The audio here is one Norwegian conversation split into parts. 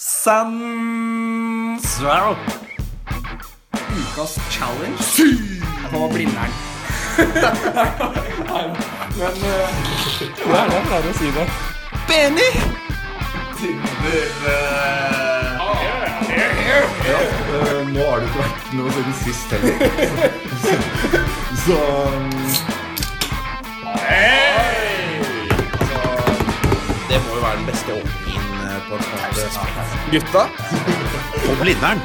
Sandsvær. Ukas challenge på Blindern. Men eh, Hva er det jeg pleier å si det? Benny! Eh, nå har det ikke vært noe siden sist heller. Så Det Gutta, På Blindern.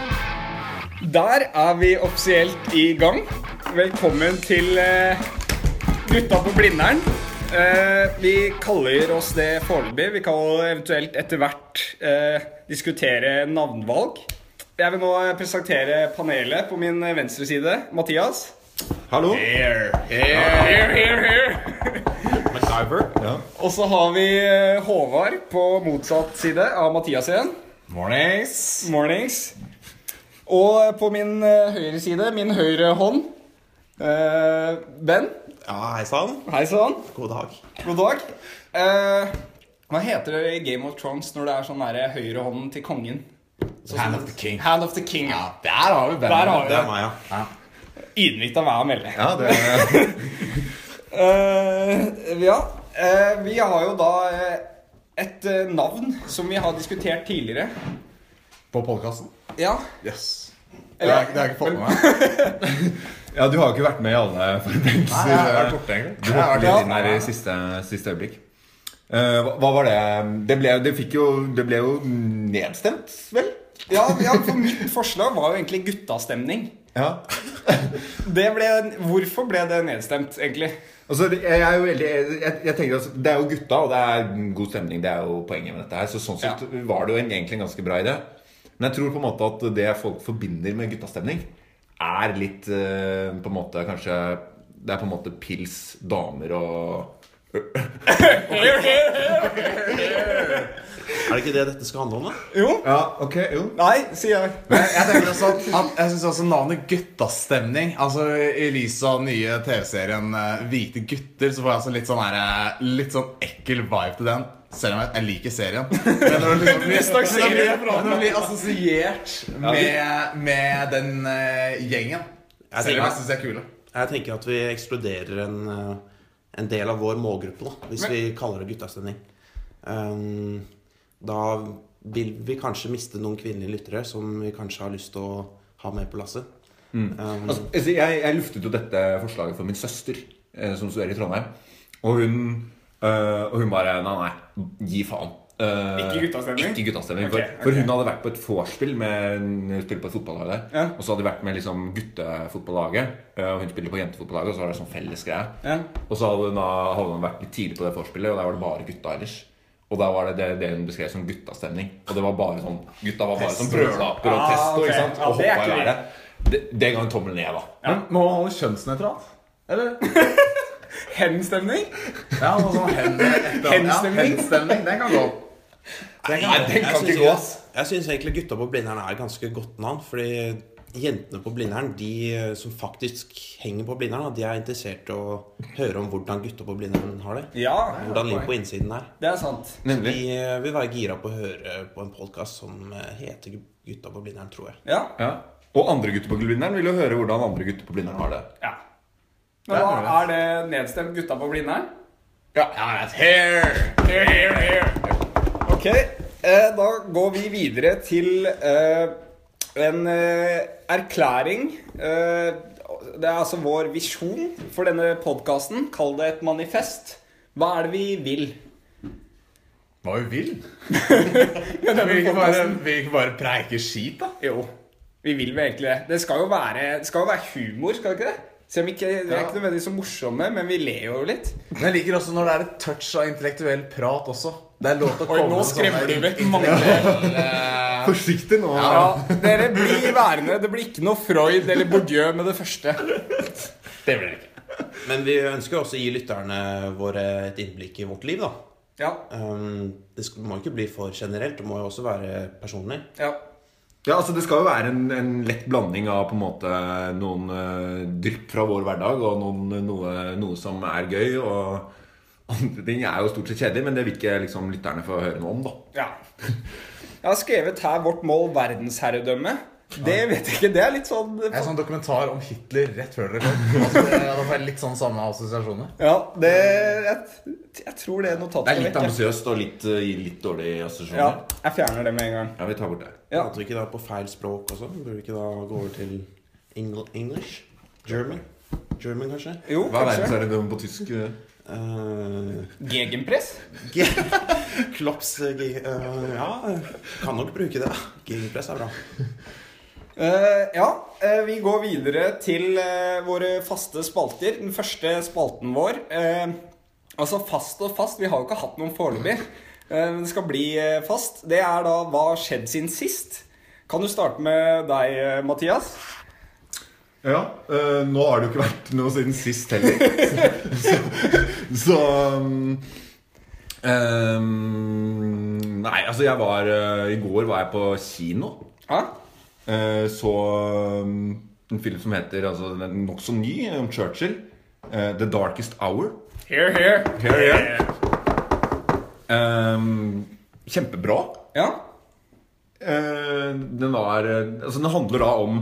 der er vi offisielt i gang. Velkommen til eh, Gutta på Blindern. Eh, vi kaller oss det foreløpig. Vi kan eventuelt etter hvert eh, diskutere navnvalg. Jeg vil nå presentere panelet på min venstre side. Mathias. hallo. Here, here, here. MacGyver. Ja. Og så har vi eh, Håvard på motsatt side av Mathias igjen. Mornings. Mornings. Og på min eh, høyre side, min høyre hånd, eh, Ben. Ja, hei sann. Hei sann. God dag. God dag. Eh, hva heter det i Game of Thrones når det er sånn der høyrehånden til kongen? Så, Hand of the king. Hand of the king, ja. Der har vi Der har vi Det er det. meg, ja. Ydmykt av meg å melde. ja, det Eh, ja. Uh, vi har jo da eh, et navn som vi har diskutert tidligere. På podkasten? Ja. Yes. Det har, jeg- ikke fått med meg. Ja, du har jo ikke vært med i alle forberedelser. Nei, jeg har vært borte, egentlig. Du hoppet litt inn her i siste, siste øyeblikk. Eh, hva, var det Det ble, det jo, det ble jo nedstemt, vel? Ja, ja, for mitt forslag var jo egentlig guttastemning. Ja. Det ble, hvorfor ble det nedstemt, egentlig? Altså, jeg er jo veldig jeg, jeg tenker at Det er jo gutta, og det er god stemning. Det er jo poenget med dette her. Så sånn sett var det jo en- egentlig en ganske bra idé. Men jeg tror på en måte at det folk forbinder med guttastemning, er litt eh, på en måte kanskje Det er på en måte pils, damer og Er det ikke det dette skal handle om, da? Jo. Ja, ok, jo. Nei, sier jeg. Men jeg tenker også at, Jeg synes også navnet Guttastemning Altså I lys av den nye TV-serien eh, Hvite gutter, så får jeg altså litt sånn her, eh, Litt sånn ekkel vibe til den. Selv om jeg, jeg liker serien. Men når det liksom blir, når det blir assosiert med, med den uh, gjengen. Selv om jeg syns de er kule. Jeg tenker at vi eksploderer en, eh, en del av vår målgruppe, da, hvis vi kaller det guttastemning. Um, da vil vi kanskje miste noen kvinnelige lyttere som vi kanskje har lyst til å ha med på lasset. Um, Altså, altså, jeg, jeg luftet jo dette forslaget for min søster, eh, som studerer i Trondheim. Og hun, øh, og hun bare Nei, nei, gi faen. Eh, Ikke guttastemning? Ikke guttastemning Ok, for, hun hadde vært på et vorspiel med Hun spiller på et fotballag der. Ja. Og så hadde de vært med liksom guttefotballaget. eh, Og hun spiller på jentefotballaget, og så var det sånn felles greie. Ja. Og så hadde hun, da, hadde hun vært litt tidlig på det vorspielet, og der var det bare gutta ellers. Og da var det det, det hun beskrev som guttastemning. Og det var bare sånn Gutta var bare sånn brølaper og Ah, testo, ok. ikke sant? Og det hoppa i været. Det, det ga en tommel ned, da. Men Må man holde kjønnsnøytralt? Eller? Henstemning? Ja, noe sånn hen. Henstemning? Ja, henstemning. Den kan gå. Nei, den jeg kan ikke gå, ass. Jeg syns egentlig Gutta på Blindern er ganske godt navn. Fordi jentene på Blindern, de eh, som faktisk henger på Blindern, de er interessert i å høre om hvordan gutta på Blindern har det. Ja, Hvordan livet på innsiden er. det er sant. Nemlig. De eh, vil være gira på å høre på en podkast som eh, heter Gutta på Blindern, tror jeg. Ja. Ja. Og andre gutter på Blindern vil jo høre hvordan andre gutter på Blindern har det. ja. Men hva, er det nedstemt gutta på Blindern? Ja, Here, here, here, here. Ok, eh, da går vi videre til eh, en eh, erklæring. Eh, det er altså vår visjon for denne podkasten. Kall det et manifest. Hva er det vi vil? Hva vi vil? vi Vil vi ikke bare, vi ikke bare preike skit, da? Jo, vi vil vel egentlig det. Det skal jo være, skal jo være humor, skal det ikke det? Selv om ikke, Vi er ikke nødvendigvis så morsomme, men vi ler jo litt. Men jeg liker også når det er et touch av intellektuell prat også. Det er lov til å Oi, komme nå skremmer du vekk mange. eh, Forsiktig nå. Ja, dere blir værende. Det blir ikke noe Freud eller Bourdieu med det første. Det blir det ikke. Men vi ønsker også å gi lytterne våre et innblikk i vårt liv, da. Ja, Um, det må ikke bli for generelt, det må jo også være personlig. ja. Ja, altså Det skal jo være en, en lett blanding av på en måte noen uh, drypp fra vår hverdag og noen, noe, noe som er gøy. Og andre ting er jo stort sett kjedelig, men det vil ikke liksom lytterne få høre noe om. da ja. Jeg har skrevet her vårt mål verdensherredømme. Det vet jeg ikke. Det er litt sånn Det er sånn dokumentar om Hitler rett før dere kom. Altså, det, er litt sånn samme assosiasjoner. Ja, det jeg, jeg tror det notatet Det er litt ambisiøst og litt, eh, litt dårlige Ja, jeg fjerner det med en gang. Ja, vi tar bort det. Ja. Prater vi ikke da på feil språk også? Burde vi ikke da gå over til Engl English? German? German, kanskje? Jo, Hva er verdensherredømme på tysk? Uh, Gegenpress? Klopps eh, Ja, kan nok bruke det. Gegenpress er bra. Uh, ja, eh, vi går videre til våre faste spalter. Den første spalten vår eh, Altså fast og fast. Vi har jo ikke hatt noen foreløpig. Eh, men det skal bli fast. Det er da hva har skjedd siden sist? Kan du starte med deg, Mathias? Ja, Øh, nå har det jo ikke vært noe siden sist heller. så så um, um, Nei, altså jeg var uh, I går var jeg på kino. Ja? Uh, så um, en film som heter altså, Den er nokså ny, om Churchill. Uh, The Darkest Hour. Here, here. Here, here. Um, kjempebra. Ja. Den var Altså, den handler da om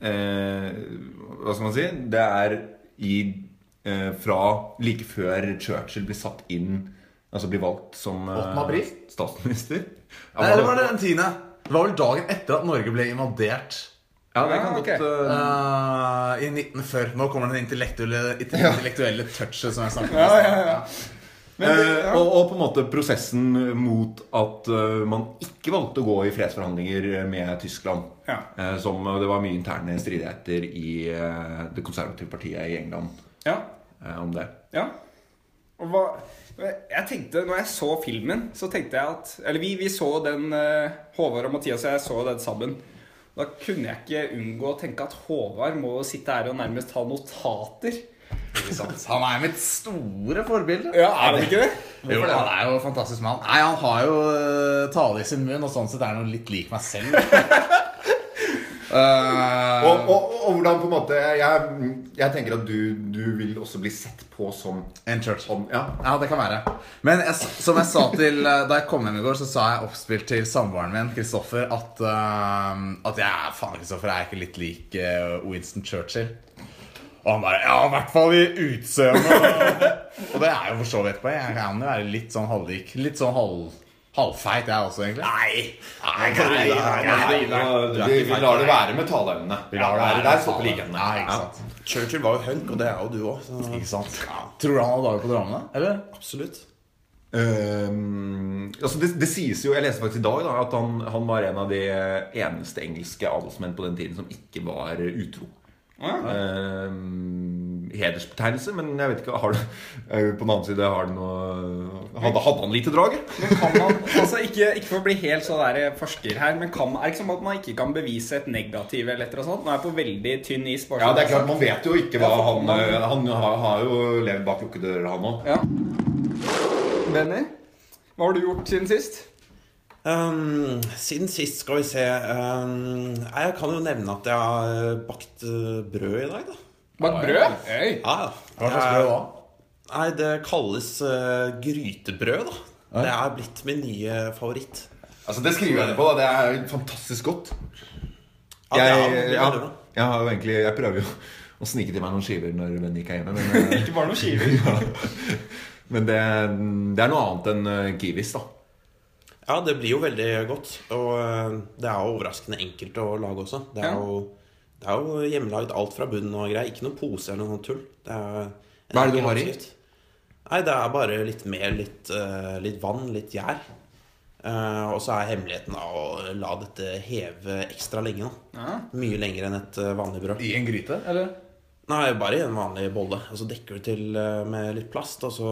Hva skal man si? Det er i eh, Fra like før Churchill blir satt inn Altså blir valgt som eh, statsminister. Ja, Nei, eller var det den tiende? Det var vel dagen etter at Norge ble invadert. Ja, det Ja, kan godt eh, Uh, I 1940. Nå kommer den intellektuelle, intellektuelle touchet som jeg snakket om. Ja, ja, ja. Men Eh, ja. og, og på en måte prosessen mot at eh, man ikke valgte å gå i fredsforhandlinger med Tyskland. Ja. Eh, som Det var mye interne stridigheter i det konservative partiet i England ja. om det. Ja. Og hva Jeg tenkte, når jeg så filmen, så tenkte jeg at Eller vi, vi så den Håvard og Mathias og jeg så den sammen. Da kunne jeg ikke unngå å tenke at Håvard må sitte her og nærmest ha notater. Han er mitt store forbilde. Ja, er det ikke det? Jo, han er jo en fantastisk mann. Nei, Han har jo uh, tale i sin munn, og sånn sett er han litt lik meg selv. Uh, Og, og, og hvordan på en måte Jeg, jeg tenker at du, du vil også bli sett på som en church. Om, ja. Ja, det kan være. Men jeg, som jeg sa til uh, Da jeg kom hjem i går, så sa jeg oppspilt til samboeren min, Kristoffer, at, uh, at jeg faen, Kristoffer, er ikke litt lik uh, Winston Churchill. Og han bare Ja, i hvert fall i utseendet. og det er jo for så vidt på. Jeg kan jo være litt sånn halvlik. Litt sånn halv, halvfeit, jeg også, egentlig. Nei! Nei, nei, nei, nei. Vi, vi lar det være med taleevnene. Der stopper likhetene. Ja. Churchill var jo hunk, og det er jo du òg. Ikke sant? Tror du han hadde dager på drømmene? Eller? Absolutt. Um, altså det, det sies jo, Jeg leste faktisk i dag da, at han, han var en av de eneste engelske adelsmenn på den tiden som ikke var utro. Ehm, hedersbetegnelse, men jeg vet ikke har du, eh, På den annen side har du noe Hadde, hadde han lite drag? Men kan man, altså ikke, ikke for å bli helt så der forsker her, men kan, er det ikke sånn at man ikke kan bevise et negativ eller et eller annet sånt? Nå er jeg på veldig tynn is. Ja, sånn. det er klart Man vet jo ikke hva han eh, Han har, har jo levd bak lukkede dører, han òg. Ja. Benny, hva har du gjort siden sist? Um, siden sist, skal vi se um, Jeg kan jo nevne at jeg har eh, bakt eh, brød i dag, da. Bakt brød? Hey. Ja, ja. Hva slags brød da? Nei, det kalles uh, grytebrød, da. Det er blitt min nye favoritt. Altså, det skriver jeg ned på. da Det er fantastisk godt. Ja, Jeg, ja, jeg har jo egentlig Jeg prøver jo å snike til meg noen skiver når Benny ikke er hjemme. Men, Ikke bare noen skiver. men det, det er noe annet enn Kiwis, da. Ja, det blir jo veldig godt. Og eh, det er jo overraskende enkelt å lage også. Det er Ja. jo, det er jo hjemmelagd alt fra bunnen og greier. Ikke noen pose eller noe tull. Det er Hva er det du har i? Nei, det er bare litt mel, litt, eh, litt vann, litt gjær. Uh, og så er hemmeligheten da å la dette heve ekstra lenge. da Ja. Mye lenger enn et vanlig brød. I en gryte, eller? Nei, bare i en vanlig bolle. Og så dekker du til med litt plast, og så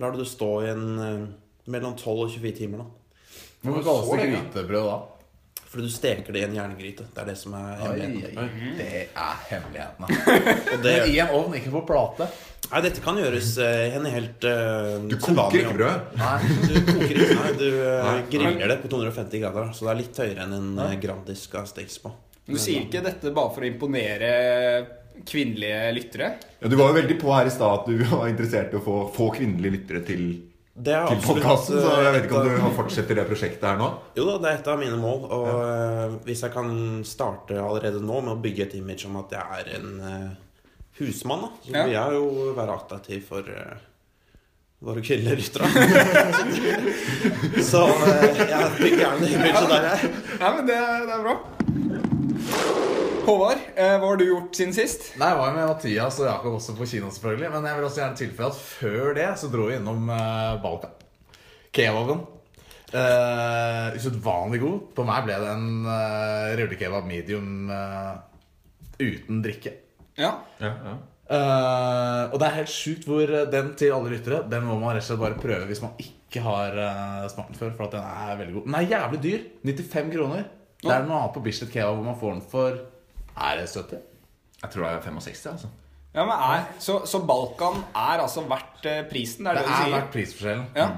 lar du det stå i en mellom 12 og 24 timer. da Hvorfor kalles det grytebrød da? Fordi du steker det i en jerngryte. Det er det som er hemmeligheten. Det er hemmeligheten. Det, i en ovn, ikke på plate. nei, dette kan gjøres eh, i en helt uh, Du koker ikke brød. Nei. Du koker ikke, nei, du uh, griller det på 250 grader. Så det er litt høyere enn en uh, Grandis skal stekes på. Du sier ikke dette bare for å imponere kvinnelige lyttere? Ja, du var jo veldig på her i stad at du var interessert i å få, få kvinnelige lyttere til Det er til podkasten, så jeg vet ikke om eh, du har fortsetter det prosjektet her nå. Jo da, det er et av mine mål. Og ja. hvis jeg kan starte allerede nå med å bygge et image om at jeg er en eh, husmann, da, så Ja. vil jeg jo være attraktiv for eh, våre kvinnelige lyttere. så eh, jeg bygger gjerne det imaget der, jeg. Nei, men det, det er bra. Håvard, eh, hva har du gjort siden sist? Nei, Jeg var med Mathias og Jakob også på kino, selvfølgelig. Men jeg vil også gjerne tilføye at før det så dro vi innom uh, Balkan. Kebaben. Uh, Usedvanlig god. På meg ble det en uh, rullekebab medium uh, uten drikke. Ja. Ja, ja. Uh, og det er helt sjukt hvor eh, den til alle lyttere Den må man rett og slett bare prøve hvis man ikke har uh, smakt den før. For at den er veldig god. Den er jævlig dyr. 95 kroner. Det er noe annet på Bislett Kebab hvor man får den for Er det 70? Jeg tror det er 65, altså. ja men er, så, så Balkan er altså verdt eh, prisen? Det er Det det, du er sier? verdt prisforskjellen. Ja.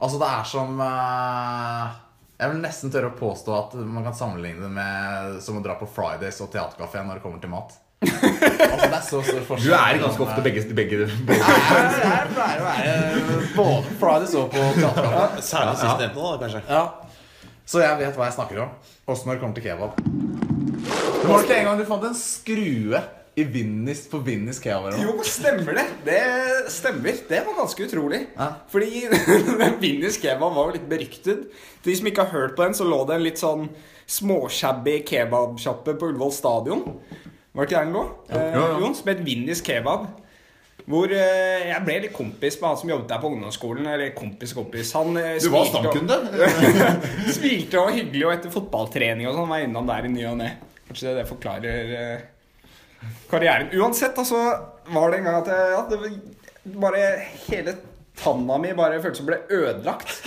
Altså, det er som eh, Jeg vil nesten tørre å påstå at man kan sammenligne det med som å dra på Fridays og teaterkafé når det kommer til mat. altså, det er så stor forskjell. Du er ganske ofte begge, begge, begge. Jeg, jeg pleier å være både på Fridays og på teaterkafé. Særlig sistnevnte, da, kanskje. Ja. Så jeg vet hva jeg snakker om. Også når det kommer til kebab. Var det ikke en gang du fant en skrue i Vinnis på Vinnis kebab? Jo, stemmer det. Det stemmer. Det var ganske utrolig. Ja. Fordi Vinnis kebab var jo litt beryktet. Til de som ikke har hørt på den, så lå det en litt sånn småshabby kebabsjappe på Ullevål stadion. Var det ikke der den lå? Eh, Ja, Jo, Jon, som het Vinnis kebab. Hvor eh, jeg ble litt kompis med han som jobbet der på ungdomsskolen. Eller kompis kompis. Han eh, Du var stamkunde? Smilte og hyggelig, og etter fotballtrening og sånn var jeg innom der i ny og ne. Kanskje det, det forklarer eh, karrieren. Uansett, altså, var det en gang at jeg ja, det bare Hele tanna mi bare føltes som ble ødelagt.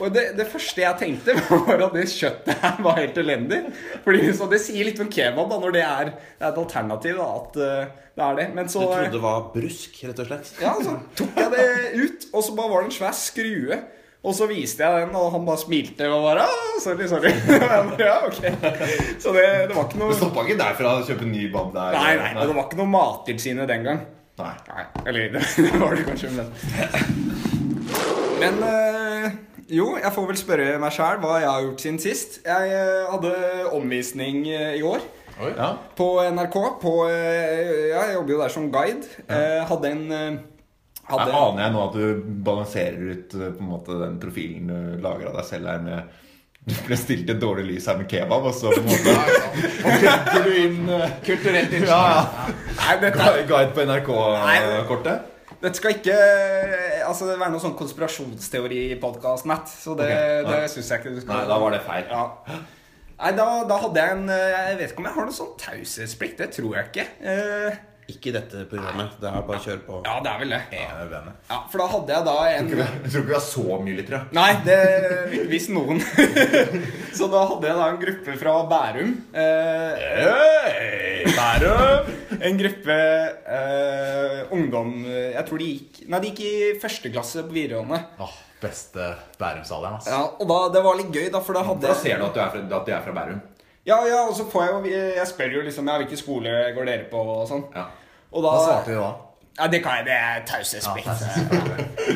Og det, det første jeg tenkte, var at det kjøttet her var helt elendig. Fordi så Det sier litt om kebab, da, når det er, det er et alternativ. da, At uh, det er det. Men Du trodde det var brusk, rett og slett? ja, så tok jeg det ut, og så bare var det en svær skrue. Og så viste jeg den, og han bare smilte og bare ah, Sorry, sorry. Ja, ok. Så det, det var ikke noe Du stoppa ikke derfra å kjøpe ny bab der? Nei, nei, nei. det var ikke noe Mattilsynet den gang. Nei. Nei, Eller det, det var det kanskje, men Men øh, jo, jeg får vel spørre meg sjæl hva jeg har gjort siden sist. Jeg øh, hadde omvisning øh, i går. Ja. På NRK. På, ja, jeg jobber jo der som guide. Eh, hadde en hadde, Jeg aner jeg nå at du balanserer ut eh, på en måte den profilen du lager av deg selv her med Du ble stilt i et dårlig lys her med kebab, og så på en måte legger du inn Kulturelt Kulturelt ja, ja. Dette, guide på NRK-kortet. dette skal ikke altså, det være noen sånn konspirasjonsteori-podkast, Matt. Så det, okay. det syns jeg ikke du skal Nei, da var det feil. Ja. Nei, da, da hadde jeg en eh, Jeg vet ikke om jeg har noen sånn taushetsplikt. Det tror jeg ikke. Ikke i dette programmet. Det er bare å kjøre på. ja, det er vel det. Benne. Ja, For da hadde jeg da en Jeg tror ikke vi har så mye lyttere. Nei, det hvis noen. så da hadde jeg da en gruppe fra Bærum. Eh, Hey, Bærum! en gruppe eh, ungdom Jeg tror de gikk Nei, de gikk i første klasse på videregående. Åh, beste Bærumsalderen, altså. Ja, og da, Det var litt gøy, da, for da hadde Da ser du at, du er fra, at de er fra Bærum. Ja, ja, og så får jeg jo Jeg spør jo liksom Ja, hvilken skole går dere på, og sånn. Ja. Og da Hva svarte du da? Ja, det kan jeg. Det er taushetsplikt.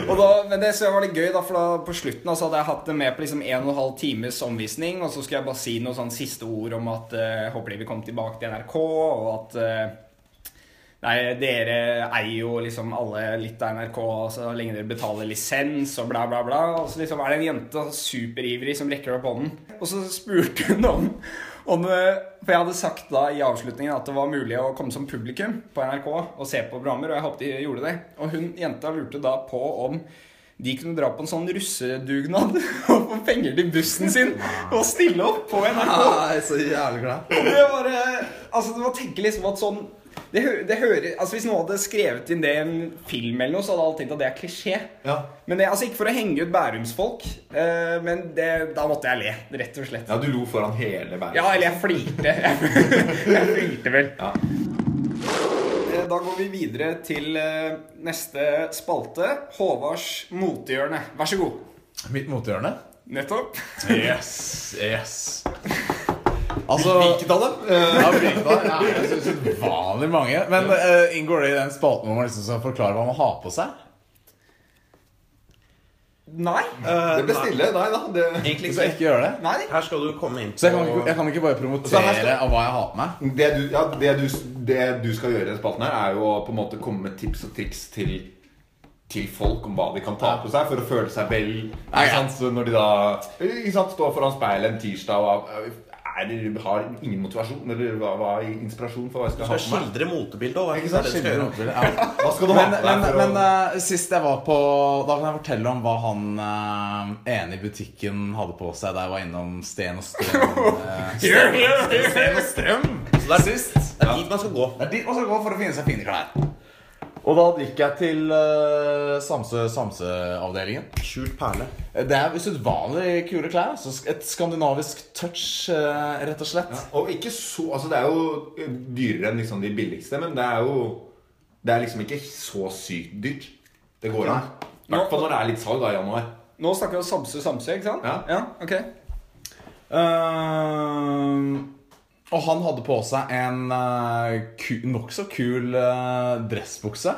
Ja, men det så var litt gøy, da, for da på slutten altså, så hadde jeg hatt det med på liksom en og en halv times omvisning. Og så skulle jeg bare si noen sånn siste ord om at uh, håper de vil komme tilbake til NRK, og at uh, Nei, dere eier jo liksom alle litt av NRK så lenge dere betaler lisens og bla, bla, bla. Og så liksom er det en jente superivrig som rekker opp hånden. Og så spurte hun om, om eh, For jeg hadde sagt da i avslutningen at det var mulig å komme som publikum på NRK og se på programmer, og jeg håpet de gjorde det. Og hun jenta lurte da på om de kunne dra på en sånn russedugnad og få penger til bussen sin og stille opp på NRK. Nei, så jævlig glad. Det var eh, Altså, du må tenke liksom at sånn det, hø det hører, altså Hvis noen hadde skrevet inn det i en film, eller noe, så hadde alle tenkt at det er klisjé. Ja. Men det, altså Ikke for å henge ut bærumsfolk, eh, men det, da måtte jeg le. Rett og slett. ja, du lo foran hele Bærum. Ja, eller jeg flirte. jeg flirte vel. Ja. Eh, Da går vi videre til eh, neste spalte. Håvards motehjørne. Vær så god. Mitt motehjørne? Nettopp. Yes, yes. Altså Hvilket av dem? Eh, Ja, hvilket da? Ja, jeg synes uvanlig mange. Men uh, inngår det i den spalten hvor man liksom skal forklare hva man har på seg? Nei. Eh, Det ble stille. Nei da. Det, Egentlig Så ikke. ikke gjør det? Nei. Her skal du komme inn på Så jeg kan ikke, jeg kan ikke bare promotere skal- av hva jeg har på meg? det, du, ja, det, du, det du skal gjøre i denne spalten, her er jo å på en måte komme med tips og triks til til folk om hva de kan ta på seg for å føle seg vel. Ikke ja. sant? Så når de da ikke sant, står foran speilet en tirsdag og er, har ingen motivasjon eller hva, hva er inspirasjon for hva jeg Du skal ha skal på meg. skildre motebildet. òg. hva skal gjøre? Ja. Hva skal du Men, ha på deg men, men uh, sist jeg var på Da kan jeg fortelle om hva han uh, ene i butikken hadde på seg da jeg var innom Sten og Strøm. Sten, Sten og Strøm Så det er, sist. det er dit man skal gå. Det er dit man skal gå for å finne seg fine klær. Og da gikk jeg til uh, Samsø Samsø-avdelingen. Skjult perle. Det er usedvanlig kule klær. Altså et skandinavisk touch, uh, rett og slett. Og ikke så Altså, det er jo eh, dyrere enn liksom de billigste, men det er jo Det er liksom ikke så sykt dyrt. Det går an. I hvert fall når det er litt salg da i januar. Nå snakker vi om Samse-Samse, ikke sant? Ja. ja ok Ehm, og han hadde på seg en uh, ku, nokså kul uh, dressbukse.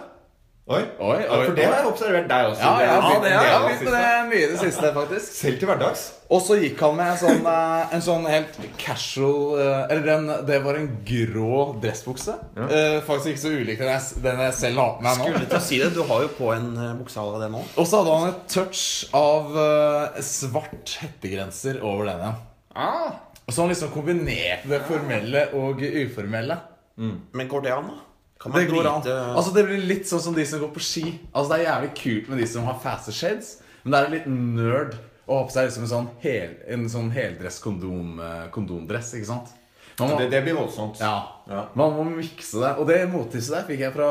Oi, Oi, Ja, oi, For det har jeg observert deg også. Ja, jeg har begynt det jeg har det begynt med det mye i det siste, faktisk. Selv til hverdags. Og så gikk han med en sånn, eh, en sånn helt casual eh, Eller den, det var en grå dressbukse. Eh, faktisk ikke så ulik den jeg, den jeg selv har på meg nå. Skulle til å si det. Du har jo på en uh, bukse av det nå. Og så hadde han et touch av eh, svart hettegrenser over den igjen. Ah, Så han liksom kombinerte det formelle og uformelle. Men går det an, da? Kan man Det går an. Altså Det blir litt sånn som de som går på ski. Altså Det er jævlig kult med de som har faster shades, men det er litt nerd å ha på seg liksom en sånn, hel, en sånn heldress kondom, eh. Ikke sant? Man Det, det blir voldsomt. ja, Ja. man må mikse det. Og det mottipset der fikk jeg fra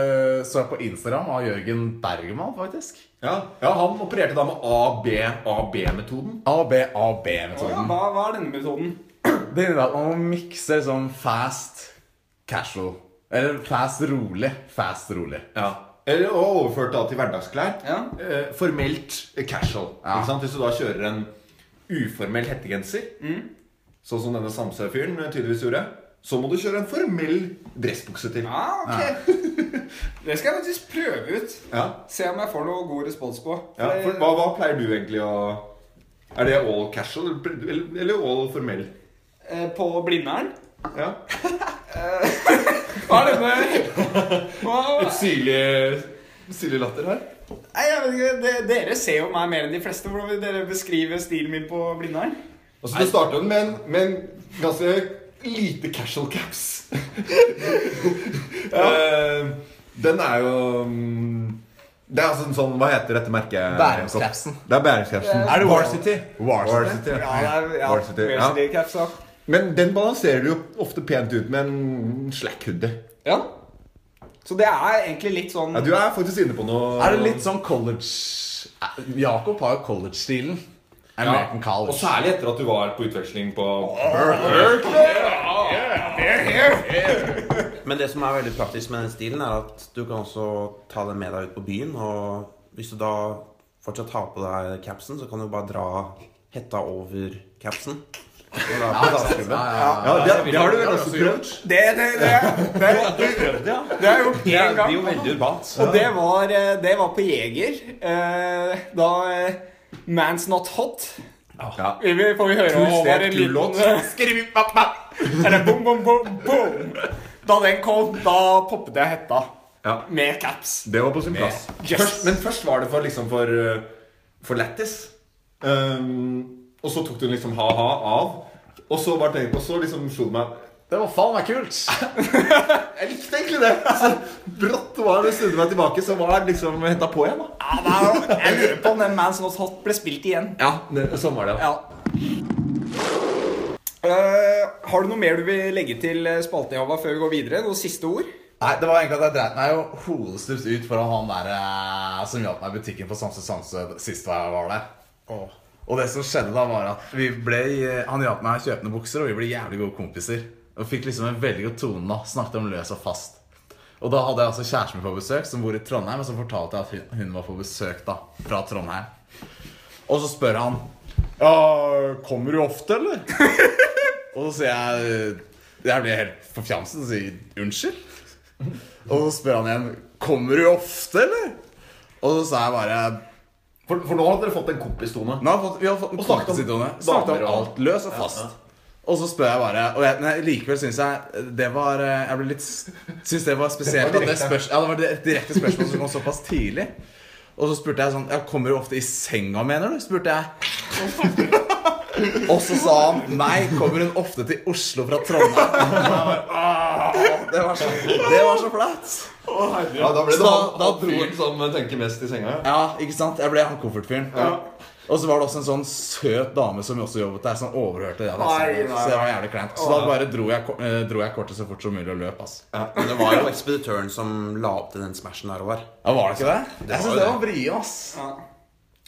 eh, Så jeg på Instagram av Jørgen Bergman, faktisk. Ja, ja, han opererte da med AB-metoden. ABAB-metoden. hva, hva er denne metoden? Det innebærer at man må mikse sånn fast casual. Eller fast rolig. Fast rolig. Ja. Eller og overført da til hverdagsklær. Ja. Eh, formelt casual. Ja. Ikke sant? Hvis du da kjører en uformell hettegenser, sånn som denne Samsø-fyren eh, tydeligvis gjorde, så må du kjøre en formell dressbukse til. Ah, ok Det skal jeg faktisk prøve ut. Ja. Se om jeg får noe god respons på. Ja, for hva, hva pleier du egentlig å Er det all casual eller, all formell? Eh, På Blindern Ja. Hva er denne Et Syrlig, syrlig latter her. Nei, jeg vet ikke, det, Dere ser jo meg mer enn de fleste. Hvordan vil dere beskrive stilen min på Blindern? Altså, det starta den med en, med en ganske lite casual caps. Eh, den er jo mm, Det er altså en sånn Hva heter dette merket? Bæringscapsen Det er Bæringscapsen Er det Varsity? Varsity? ja. City? det er ja, Varsity, ja. Caps, ja. Men den balanserer du jo ofte pent ut med en slack hoodie. ja. Så det er egentlig litt sånn Ja, du er faktisk inne på noe Er det litt sånn college Eh, Jakob har jo college-stilen. American Og College. særlig etter at du var på utveksling på Men det som er veldig praktisk med den stilen, er at du kan også ta den med deg ut på byen. Og hvis du da fortsatt har på deg capsen, så kan du bare dra hetta over capsen. Og. Ja, det, det har du vel også prøvd? Det, det, det, det, det, det har jeg gjort Det én gang. blir jo veldig urbant. Og det var, eh, det var på Jeger. eh, Da eh, Man's Not Hot. Ja. Vi får vi høre om sted, en liten låt. eh, Eller bom, bom, bom, bom. Da den kom, da poppet jeg hetta. Ja. Med caps. Det var på sin plass. Yes. Først, men først var det for liksom for, uh, for lættis. Um, og så tok du liksom ha-ha av. Og så, bare tenkte, og så liksom slo det meg Det var faen meg kult! Jeg likte egentlig det. Så brått var det snudde meg tilbake, så var det liksom henta på igjen. da Ja, da, jeg lurer på om den Man's Not Hot ble spilt igjen. Ja, det, Sånn var det. Ja. Uh, har du noe mer du vil legge til spalten, Java, før vi går videre? Noen siste ord? Nei, det var egentlig at jeg dreit meg jo hodestups ut foran han der eh, som hjalp meg i butikken på Samse Samse sist jeg var der. Og det som skjedde da, var at vi ble han hjalp meg å kjøpe noen bukser, og vi ble jævlig gode kompiser. Og fikk liksom en veldig god tone. da Snakket om løs og fast. Og da hadde jeg altså kjæresten min på besøk, som bor i Trondheim. Og så fortalte jeg at hun- var på besøk da fra Trondheim. Og så spør han Ja, kommer du ofte, eller? og så sier jeg Jeg blir helt forfjamset og sier unnskyld. Og så spør han igjen Kommer du ofte, eller? Og så sa jeg bare For, for nå hadde dere fått en kompistone. Nå vi har fått en kompistone. Snakket om alt løs og fast. Og så spør jeg bare Og jeg, nei, likevel syns jeg det var eh, Jeg ble litt Syns det var spesielt Det at det, spørs, ja, det var et direkte spørsmål som kom såpass tidlig. Og så spurte jeg sånn ja, Kommer du ofte i senga, mener du? spurte jeg. Og så sa han nei, kommer hun ofte til Oslo fra Trondheim? Jeg bare, «Åh, Det var så, det var så flaut. Ja, Da ble Så det da- han, da han dro fyren som tenker mest i senga. Ja, ikke sant? Jeg ble han komfortfyren. Og så var det også en sånn søt dame som også jobbet der, som overhørte det. Nei, nei, Så det var jævlig kleint. Så da bare dro jeg, eh, dro jeg kortet så fort som mulig og løp. ass. Ja, men det var jo ekspeditøren som la opp til den smashen der, over. Ja, Var det ikke det? Jeg var syns det det. var vrien, ass. Ja.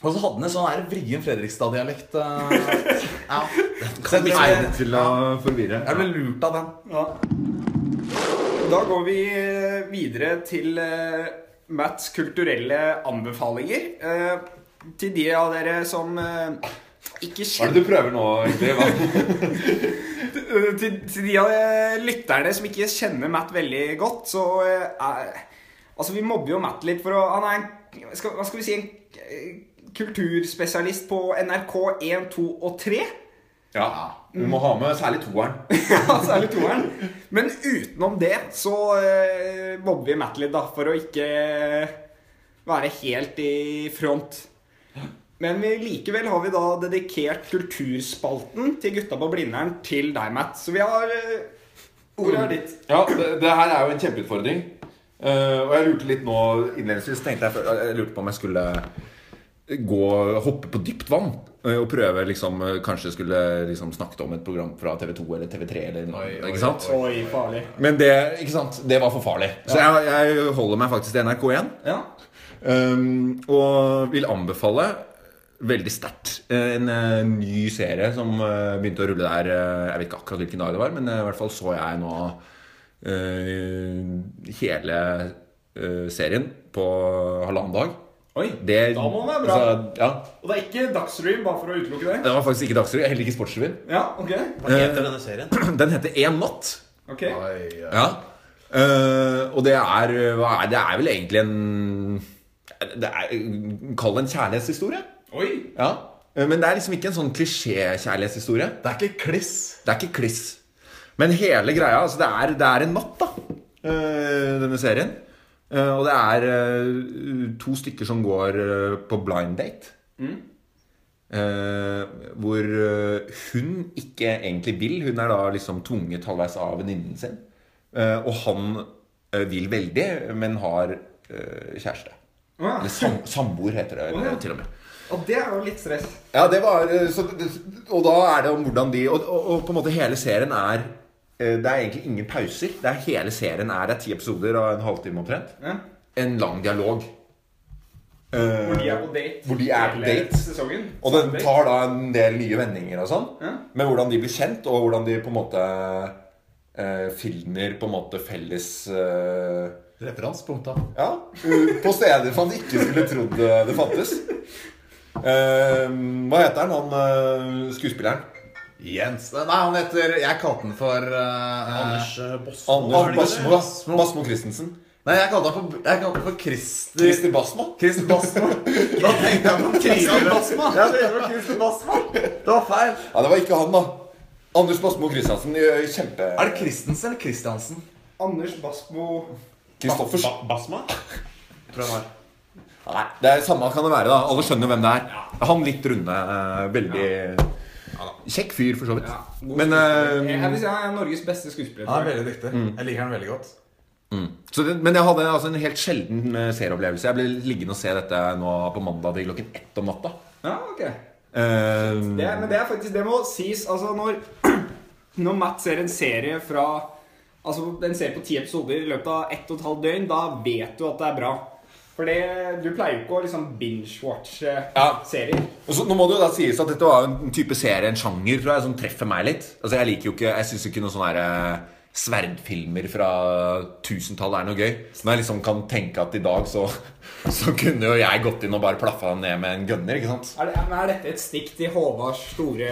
Og så hadde den en sånn her vrien Fredrikstad-dialekt. eh, Ja. Den kan Egnet til å forvirre. jeg ble lurt av den. Ja. Da går vi eh, videre til eh, Mats kulturelle anbefalinger. Eh, til de av dere som ikke ikke Hva er kjenner det du prøver nå, egentlig? Til, til de av lytterne som ikke kjenner Matt veldig godt, så er Altså, vi mobber jo Matt litt for å Han er en skal, Hva skal vi si En kulturspesialist på NRK 1, 2 og 3. Ja, du må ha med særlig toeren. Ja, særlig toeren. Men utenom det så eh, mobber vi Matt litt, da, for å ikke være helt i front. Men vi, likevel har vi da dedikert kulturspalten til Gutta på Blindern til deg, Matt. Så vi har eh, Ordet er ditt. Ja, det, det her er jo en kjempeutfordring. Uh, og jeg lurte litt nå innledningsvis tenkte jeg, jeg lurte på om jeg skulle gå hoppe på dypt vann. eh, Og prøve liksom eh, Kanskje skulle liksom snakket om et program fra TV2 eller TV3 eller noe. Oi, ikke sant? Oi, farlig. Men det, ikke sant? det var for farlig. Så jeg, jeg holder meg faktisk til NRK1. Ja. Um, og vil anbefale veldig sterkt en eh, ny serie som uh, begynte å rulle der uh, Jeg vet ikke akkurat hvilken dag det var, men eh, i hvert fall så jeg nå eh, hele eh, serien på halvannen dag. Oi, Det, da må den være bra. altså, ja, Og det er ikke Dagsrevyen, bare for å utelukke det? det var faktisk ikke Dagsrevyen, heller ikke Sportsrevyen. Ja, ok. Hva heter denne serien? Den heter Én natt. Ok. Ja. Uh, og det er, hva er Det er vel egentlig en det er, Kall det en kjærlighetshistorie. Oi. Ja. Eh, Men det er liksom ikke en sånn klisjé-kjærlighetshistorie. Det er ikke kliss. Det er ikke kliss. Men hele greia altså det, er, det er en natt, da. eh, Denne serien. Eh, Og det er eh, to stykker som går eh, på blind date. Eh, hvor hun ikke egentlig vil. Hun er da liksom tvunget halvveis av venninnen sin. Og han vil veldig, men har kjæreste. Ah. Eller sam samboer, heter det ah. til og med. Og det er jo litt stress. Ja, det var så, Og da er det om hvordan de og, og, og på en måte hele serien er Det er egentlig ingen pauser. Det er Hele serien er det er ti episoder av en halvtime omtrent. Ja. En lang dialog. Eh, Hvor de er på date. Hvor de er på date. Sesongen. Og den tar da en del nye vendinger og sånn. Ja. Med hvordan de blir kjent, og hvordan de på en måte eh, finner på en måte felles eh, Referansepunkta. Ja, på steder man ikke skulle trodd eh, det fantes. Eh, hva heter han, han eh, skuespilleren? Jens Nei, han heter Jeg kalte han for eh, Anders eh, Anders Basmo. Basmo, Basmo Christensen. Nei, jeg kalte han for, jeg kalte han for Christer Christer Basmo. Christer Basmo. Da tenkte jeg på Christer Basmo. Ja, det var Christer Basmo. Det var feil. Ja, det var ikke han, da. Anders Basmo Christiansen. Kjempe... Er det Christensen eller Christiansen? Anders Basmo Kristoffers. Ba Basma? Tror jeg det var. Nei, det er samme kan det være, da. Alle skjønner hvem det er. Han litt runde. eh, Veldig kjekk fyr, for så vidt. Men Jeg eh, vil si han er Norges beste skuespiller. Han er veldig dyktig. Jeg liker han veldig godt. mm. så det, Men jeg hadde altså en helt sjelden eh, serieopplevelse. Jeg ble liggende og se dette nå på mandag til klokken ett om natta. Ja, ok. uh, Det, men det er faktisk Det må sies Altså, når, når Matt ser en serie fra Altså, en serie på ti episoder i løpet av ett og et halvt døgn, da vet du at det er bra. For du pleier jo ikke å liksom binge-watche Ja. serier. Og så, nå må det jo da sies at dette var en type serie, en sjanger, tror jeg, som treffer meg litt. Altså, Jeg liker jo ikke Jeg syns ikke noen sånne her, eh, sverdfilmer fra tusentallet er noe gøy. Så når jeg liksom kan tenke at i dag så, så kunne jo jeg gått inn og bare plaffa ned med en gunner, ikke sant? Er, det, er dette et stikk til Håvards store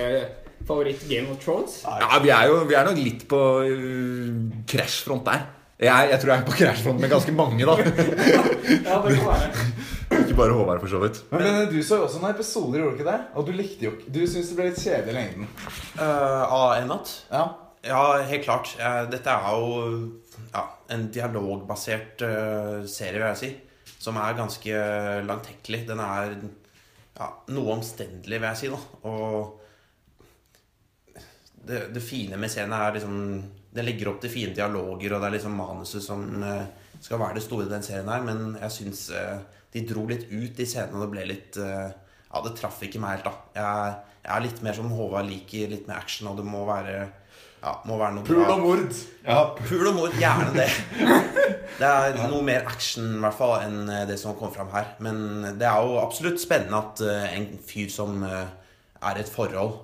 favoritt Game of Thrones? Ja, vi er jo vi er nok litt på uh, krasjfront der. Jeg, jeg tror jeg er på krasjfront med ganske mange, da. Ja, det kan være. Ikke bare Håvard, for så vidt. Men, men du så jo også noen episoder, gjorde du ikke det? Og du likte jo ikke Du syntes det ble litt kjedelig i lengden. Uh, av en natt? Ja. Ja, helt klart. Eh, dette er jo ja, en dialogbasert uh, serie, vil jeg si. Som er ganske langtekkelig. Den er ja, noe omstendelig, vil jeg si. da Og det, det fine med serien er liksom Den legger opp til fine dialoger, og det er liksom manuset som eh, skal være det store i den serien her. Men jeg syns eh, de dro litt ut i scenene, og det ble litt eh, Ja, det traff ikke meg helt, da. Jeg, jeg er litt mer som Håvard liker, litt mer action, og det må være ja, må være noe Pul og mord. Ja, Pul og mord, gjerne det. Det er noe mer action i hvert fall enn det som kom fram her. Men det er jo absolutt spennende at en fyr som er i et forhold,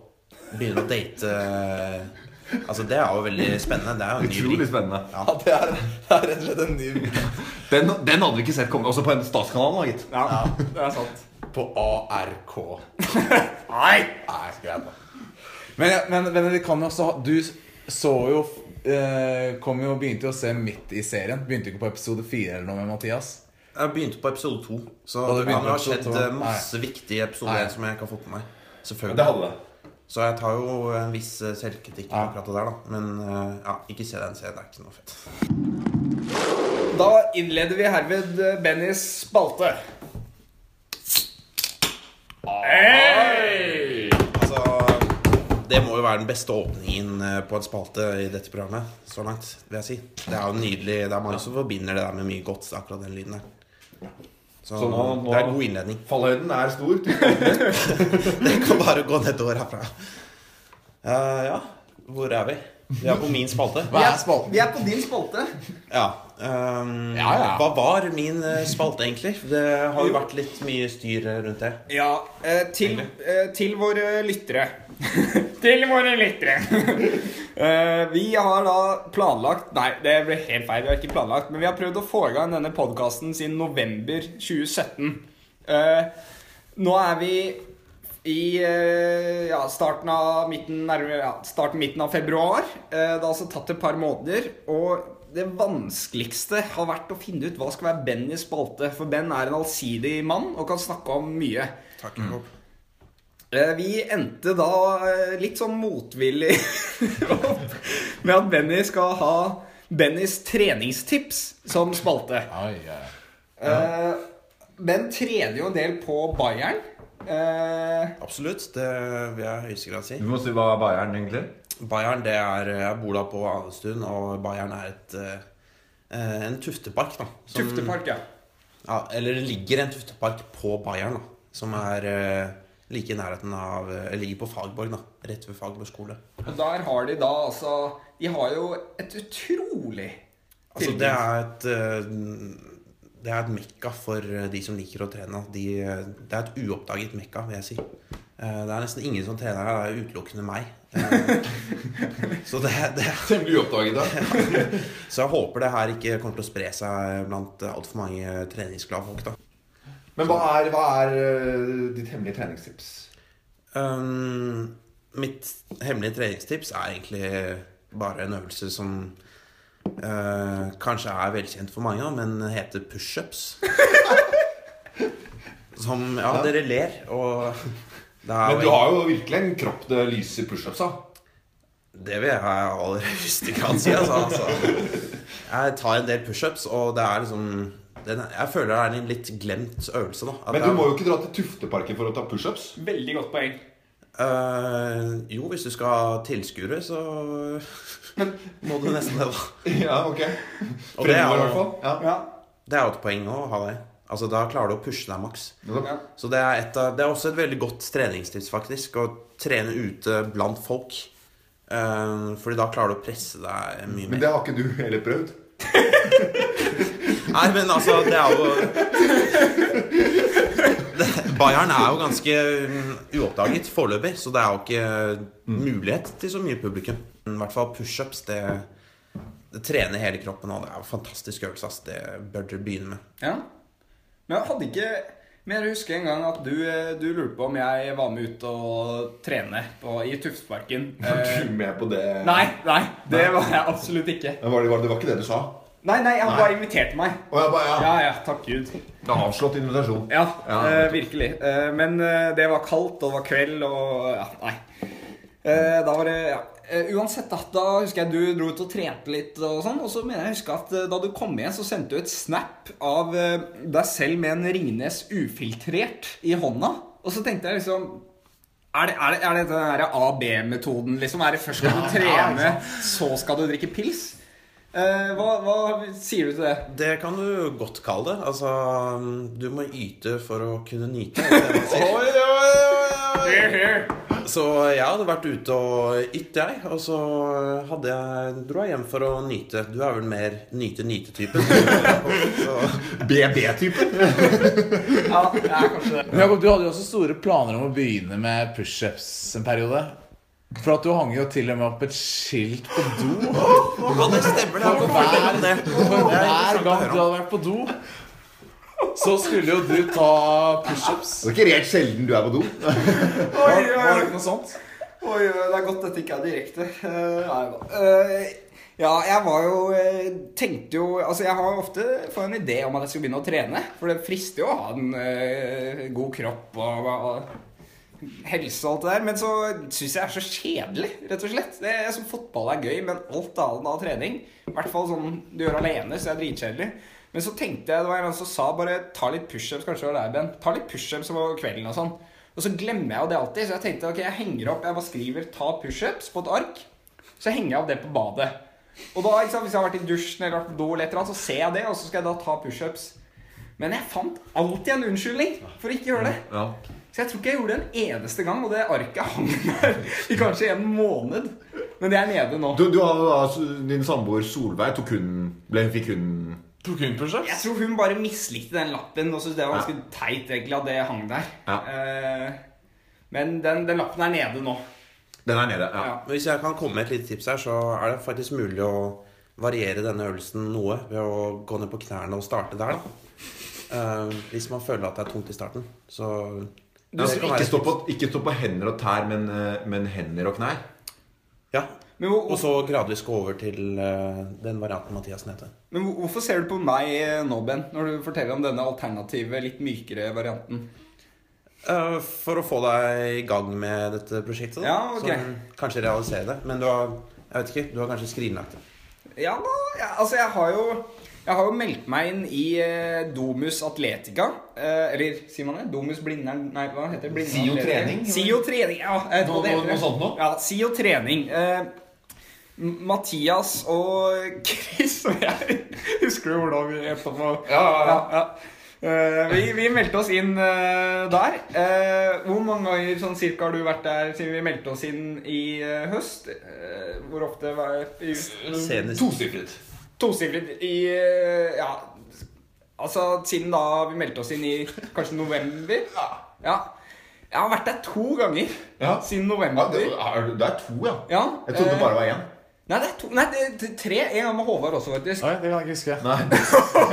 begynner å date Altså, det er jo veldig spennende. Det er jo en ny Utrolig vri. spennende. Ja, det er, det er rett og slett en ny Den, den hadde vi ikke sett komme. Også på en statskanal, da, gitt. Ja, det er sant. På ARK. Nei! Nei, greit da. Men, men, men det kan jo også ha Du så jo eh, Kom jo og begynte jo å se midt i serien. Begynte ikke på episode fire eller noe med Mathias. Jeg begynte på episode to, så Og du det har skjedd eh, masse viktige episoder som jeg ikke har fått med meg. Selvfølgelig. Det hadde det. Så jeg tar jo en viss eh, selvkritikk på Ja. akkurat det der, da. Men eh, ja, ikke se den serien. Det er ikke noe fett. Da innleder vi herved eh, Bennys spalte. Altså, det må jo være den beste åpningen på en spalte i dette programmet så langt, vil jeg si. Det er jo nydelig. Det er mange som forbinder det der med mye godt, akkurat den lyden der. Så, Så nå- nå- det er god innledning. Fallhøyden er stor. Det kan bare gå nedover herfra. Uh, ja, hvor er vi? Vi er på min spalte. Hva er spalten? Vi er på din spalte. Ja. Ehm, Ja, ja. Hva var min eh, spalte, egentlig? Det har jo vært litt mye styr rundt det. Ja, eh, til, eh, til våre lyttere. til våre lyttere. Eh, vi har da planlagt Nei, det ble helt feil. Vi har ikke planlagt, men vi har prøvd å få i gang denne podkasten siden november 2017. Eh, nå er vi i eh, ja, starten av midten, nærmere, ja, starten midten av februar. Eh, det har altså tatt et par måneder. Og det vanskeligste har vært å finne ut hva skal være Bennys spalte. For Ben er en allsidig mann og kan snakke om mye. Takk, Jakob. Eh, Vi endte da eh, litt sånn motvillig opp med at Benny skal ha Bennys treningstips som spalte. Oi, oi. Eh, Ben trener jo en del på Bayern. Eh, Absolutt. Det vil jeg i høyeste grad si. Du må si hva er Bayern egentlig Bayern, det er Jeg bor da på Anestuen, og Bayern er et eh, en tuftepark, da. som- Tuftepark, ja. Ja, eller det ligger en tuftepark på Bayern, da. Som er eh, like i nærheten av ligger på Fagborg, da. Rett ved Fagborg skole. Og der har de da altså De har jo et utrolig Altså, det er et eh, Det er et mekka for eh, de som liker å trene. De, eh, det er et uoppdaget mekka, vil jeg si. Eh, Det er nesten ingen som trener her. Det er utelukkende meg. Eh, Så det, det Temmelig uoppdaget, da. Så jeg håper det her ikke kommer til å spre seg blant altfor mange treningsglade folk. da Men hva er, hva er øh, ditt hemmelige treningstips? um, Mitt hemmelige treningstips er egentlig bare en øvelse som uh, kanskje er velkjent for mange, men heter pushups. Som Ja, dere ler, og Men du har jo virkelig en kropp det lyser pushups av. Det vil jeg i aller høyeste grad si. Altså, altså. Jeg tar en del pushups, og det er liksom den, Jeg føler det er en litt glemt øvelse. da At Men du må jo ikke dra til Tufteparken for å ta pushups. Veldig godt poeng. Uh, jo, hvis du skal ha tilskuere, så må du nesten det, da. Ja, ok. Det er, Fremover, i hvert fall. Ja. Ja. det er jo et poeng å ha det. Altså, Da klarer du å pushe deg maks. ja. Så det er, et av, det er også et veldig godt treningstips, faktisk. Å trene ute blant folk. Uh, fordi da klarer du å presse deg mye mer. Men det har ikke du heller prøvd. Nei, men altså, det er jo Bayern er jo ganske mm, uoppdaget foreløpig, så det er jo ikke mulighet til så mye publikum. I hvert fall pushups. Det, det trener hele kroppen, og det er en fantastisk øvelse. Det bør dere begynne med. Ja. Men jeg hadde ikke Men jeg husker en gang at du, eh, du lurte på om jeg var med ut og trene på, i Tufteparken. Var Eh, du med på det? nei, nei, det var jeg absolutt ikke. Men var det, var det, var ikke det du sa? Nei, nei, han bare inviterte meg. Oh, bare, ja, Ja, ja, takk Gud. det er avslått invitasjon. Ja, Ja. eh, virkelig. Eh, men eh, det var kaldt, og det var kveld, og ja, nei. Eh, da var det ja. Eh, uansett, da, da husker jeg du dro ut og trente litt, og sånn. Og så mener jeg husker at eh, da du kom igjen, så sendte du et snap av uh, deg selv med en Ringnes ufiltrert i hånda. Og så tenkte jeg liksom er det, er det, er det den der A-B-metoden, liksom? Er det først skal du trene, så skal du drikke pils? Eh, hva, hva sier du til det? Det kan du godt kalle det. Altså, du må yte for å kunne nyte. Oi, det oi, man sier? Så jeg hadde vært ute og ytt, jeg. Og så hadde jeg, dro jeg hjem for å nyte. Du er vel mer nyte-nyte-typen. Så BB-typen. Ja, jeg er kanskje det. Men Jakob, du hadde jo også store planer om å begynne med pushups en periode. For at du hang jo til og med opp et skilt på do. Ja, det stemmer. Det For det. For er hver gang du hadde vært på do, så skulle jo du ta pushups. Det er ikke rent sjelden du er på do. Oi, Var, oi, var det ikke noe sånt? Oi, det er godt dette ikke er direkte. Eh, nei. Eh, ja, jeg var jo eh, Tenkte jo Altså, jeg har ofte fått en idé om at jeg skal begynne å trene. For det frister jo å ha en god kropp og, og helse og alt det der. Men så syns jeg det er så kjedelig, rett og slett. Det er, som fotball er gøy, men alt annet av trening I hvert fall sånn du gjør alene, så er det dritkjedelig. Men så tenkte jeg, det var en som sa bare ta litt pushups, kanskje det var deg, Ben. Ta litt pushups om kvelden og sånn. Og så glemmer jeg jo det alltid, så jeg tenkte ok, jeg henger opp Jeg bare skriver 'ta pushups' på et ark. Så henger jeg opp det på badet. Og da, liksom, Hvis jeg har vært i dusjen eller vært på do, eller et eller annet, så ser jeg det, og så skal jeg da ta pushups. Men jeg fant alltid en unnskyldning for å ikke gjøre det. Ja. Så jeg tror ikke jeg gjorde det en eneste gang, og det arket hang der i kanskje en måned. Men det er nede nå. Du, du har da din samboer Solveig tok hun ble, Fikk hun Tok hun pushups? Jeg tror hun bare mislikte den lappen og syntes det var ganske teit egentlig at det hang der. Ja. Uh, men den, den lappen er nede nå. Den er nede. Ja. Ja. Hvis jeg kan komme med et lite tips her, så er det faktisk mulig å variere denne øvelsen noe ved å gå ned på knærne og starte der, da. Eh, hvis man føler at det er tungt i starten. Så Ja, ikke, stå på, ikke stå på hender og tær, men, eh, men hender og knær. Ja. Men, hvor, Og så gradvis gå over til uh, den varianten Mathias heter. men hvorfor ser du på meg eh, nå, Ben, når du forteller om denne alternative, litt mykere varianten? Uh, for å få deg i gang med dette prosjektet. Da. Ja, okay. Så kanskje realisere det. Men du har jeg vet ikke, du har kanskje skrinlagt det. Ja, da, ja, altså jeg har jo jeg har jo meldt meg inn i eh, Domus Atletica. Eh, eller sier man det? Domus Blindern Nei, hva heter det? Blindern SIO Trening? SIO Trening, ja. Noe- noe sånt noe? Ja, SIO Trening. Eh, Mathias og Chris og jeg Husker du hvordan vi hjelpa på? Ja, ja, ja. Eh, vi, vi meldte oss inn uh, der. Uh, hvor mange ganger sånn cirka har du vært der siden vi meldte oss inn i høst? Hvor ofte var det? Senest Tosifret. Tosifret i Ja, altså siden da vi meldte oss inn i kanskje november. Ja. Jeg har vært der to ganger Ja. siden Ja, november. det, er, det er to, ja. Ja, Jeg trodde det bare var én. Nei, det er to, nei, det er tre. En gang med Håvard også, faktisk. Nei, det kan jeg ikke huske. Nei.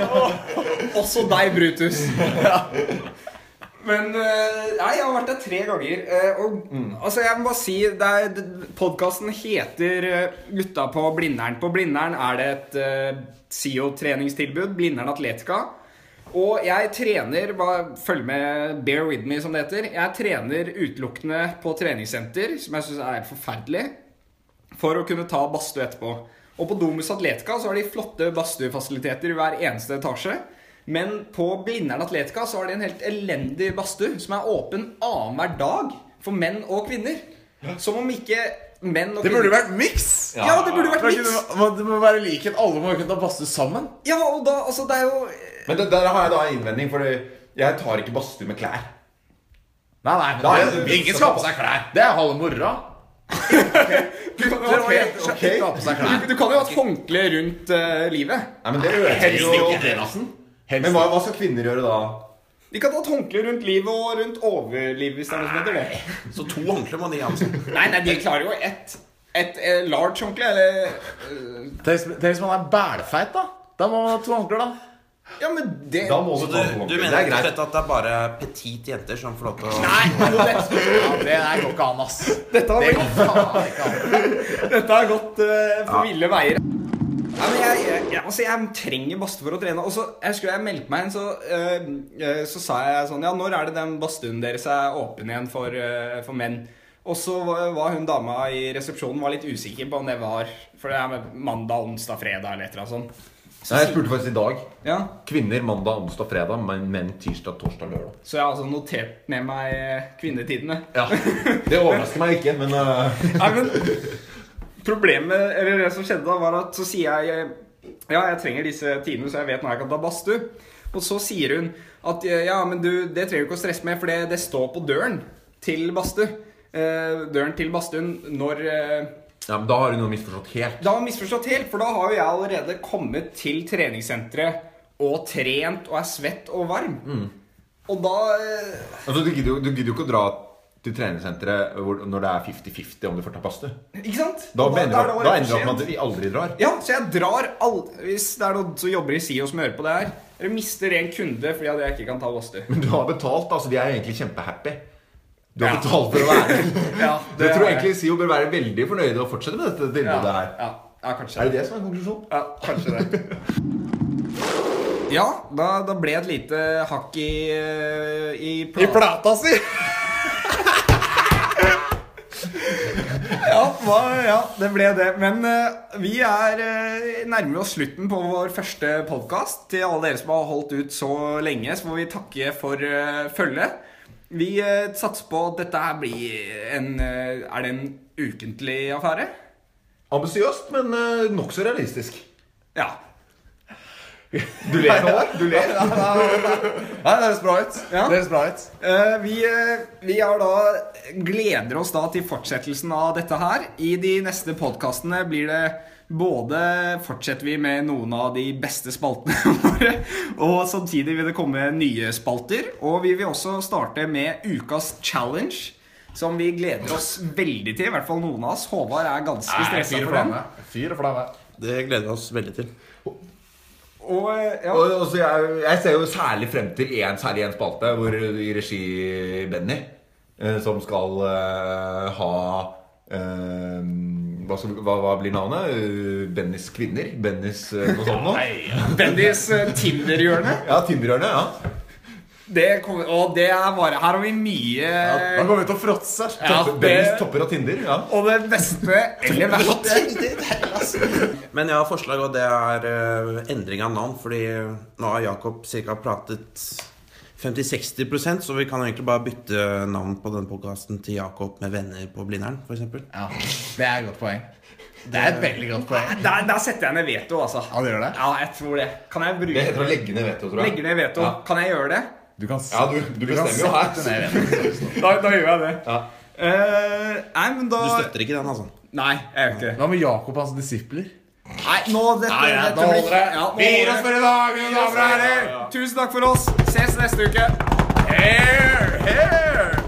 Også deg, Brutus. Men eh, Nei, jeg har vært der tre ganger. Og mm. altså, jeg må bare si Podkasten heter eh, Gutta på Blindern. På Blindern er det et uh, SIO-treningstilbud. Blindern Atletica. Og jeg trener bare Følg med, bear with me, som det heter. Jeg trener utelukkende på treningssenter, som jeg syns er helt forferdelig, for å kunne ta badstue etterpå. Og på Domus Atletica så har de flotte badstuefasiliteter i hver eneste etasje. Men på Blindern Atletica så har de en helt elendig badstue som er åpen annenhver dag for menn og kvinner. Som om ikke menn og kvinner Det burde vært miks! Ja, det burde vært miks. Det må være likhet. Alle må kunne ta badstue sammen. Ja, og da, altså, det er jo Men det, der har jeg da en innvending, for jeg tar ikke badstue med klær. Nei, nei, men Da det, det- ingen skal ha på seg klær. Det er halve moroa. Du kan jo ha et- du kan jo ha håndkle rundt uh, livet. Nei, men det ødelegger jo Men hva, hva skal kvinner gjøre da? De kan ta et håndkle rundt livet og rundt overlivet, hvis det er noe som heter det. Så to håndklær må de ha. Altså. Nei, nei, de klarer jo ett et, eh, large håndkle, eller tenk hvis man er bælfeit, da. Da må man ha to håndklær, da. Ja, men det Da må du du, ta du mener Det er rett og slett at det er bare petit jenter som får lov til å Nei, det, Ja, det der går ikke an, ass. dette har Det gått, faen ikke an. dette har gått uh, for ville veier. Ja, men jeg, jeg, jeg, altså jeg trenger badstue for å trene. Og så, jeg husker jeg meldte meg inn, så, uh, så sa jeg sånn Ja, når er det den badstuen deres er åpen igjen for, uh, for menn? Og så var hun dama i resepsjonen var litt usikker på om det var For det er med mandag, onsdag, fredag eller et eller annet sånt. Nei, jeg spurte faktisk i dag. Ja, Kvinner mandag, onsdag, fredag, men menn tirsdag, torsdag, lørdag. Så jeg har altså notert med meg eh, kvinnetidene. Ja, Det overrasker meg ikke, men uh, Nei, men Problemet, eller det som skjedde da, var at så sier jeg eh, Ja, jeg trenger disse tidene, så jeg vet når jeg kan ta badstue. Og så sier hun at ja, men du, det trenger du ikke å stresse med, for det, det står på døren til badstue. Eh, døren til badstuen når eh, ja, men da har hun jo misforstått helt. Da har hun misforstått helt, for da har jo jeg allerede kommet til treningssenteret og trent og er svett og varm. Og da eh, Altså, Du gidder jo du gidder jo ikke å dra til treningssenteret hvor- når det er 50-50 om du får ta badstue. Ikke sant? Da det opp- da ender det opp med at vi aldri drar. Ja, så jeg drar aldri Hvis det er noen som jobber i SIO som hører på det her eller mister en kunde fordi at jeg ikke kan ta badstue. Men du har betalt, altså. De er egentlig kjempehappy. Du har Ja. betalt for å være ja, det, Jeg tror egentlig SIO bør være veldig fornøyde og fortsette med dette tilbudet her. ja, ja, kanskje. Er det det som er konklusjonen? Ja, kanskje det. Ja, da, da ble et lite hakk i, i, pla- I plata si! Ja, hva, ja, det ble det. Men uh, vi er uh, nærmer oss slutten på vår første podkast. Til alle dere som har holdt ut så lenge, så må vi takke for uh, følget. Vi eh, satser på at dette her blir en eh, Er det en ukentlig affære? Ambisiøst, men uh, nokså realistisk. Ja. Du ler nå? Du ler? Nei, det høres bra ut. Ja. Det høres bra ut. Eh, vi, eh, vi har da gleder oss da til fortsettelsen av dette her. I de neste podkastene blir det både fortsetter vi med noen av de beste spaltene våre, og samtidig vil det komme nye spalter. Og vi vil også starte med ukas challenge, som vi gleder oss veldig til. I hvert fall noen av oss. Håvard er ganske stressa for den. Fyr og flamme. Det gleder vi oss veldig til. Og, ja. Og, og så jeg, jeg ser jo særlig frem til én særlig en spalte hvor i regi Benny, eh, som skal eh, ha eh, hva, skal, hva, hva blir navnet? Eh, Bennys kvinner? Bennys eh, noe sånt noe? Bennys eh, Tinder-hjørne. Ja, Tinderhjørnet. Ja. Det kommer, og det er bare Her har vi mye Da går vi til å fråtse. Ja, Bennys topper av Tinder. Ja. Og det beste eller verste Men jeg har forslag, og det er eh, endring av navn. Fordi nå har Jakob ca. pratet 50-60 så vi kan egentlig bare bytte navn på denne podkasten til Jakob med venner på Blindern, f.eks. Ja, det er et godt poeng. Det er et veldig godt poeng. Der, der setter jeg ned veto, altså. Ja, det gjør det. Ja, jeg tror det. Kan jeg bruke Det heter å legge ned veto, tror jeg. Legge ned veto. Ja. Kan jeg gjøre det? Du kan, Ja, du, du kan bestemmer jo her. Da, da gjør jeg det. Ja. Uh, nei, men da Du støtter ikke den, altså? Nei, jeg gjør ikke det. Hva med Jakob og hans disipler? Nei, nå dette, Nei, ja, dette blir- Ja, Vi gir oss for i dag, mine damer og herrer. Tusen takk for oss. Ses neste uke. Here, here.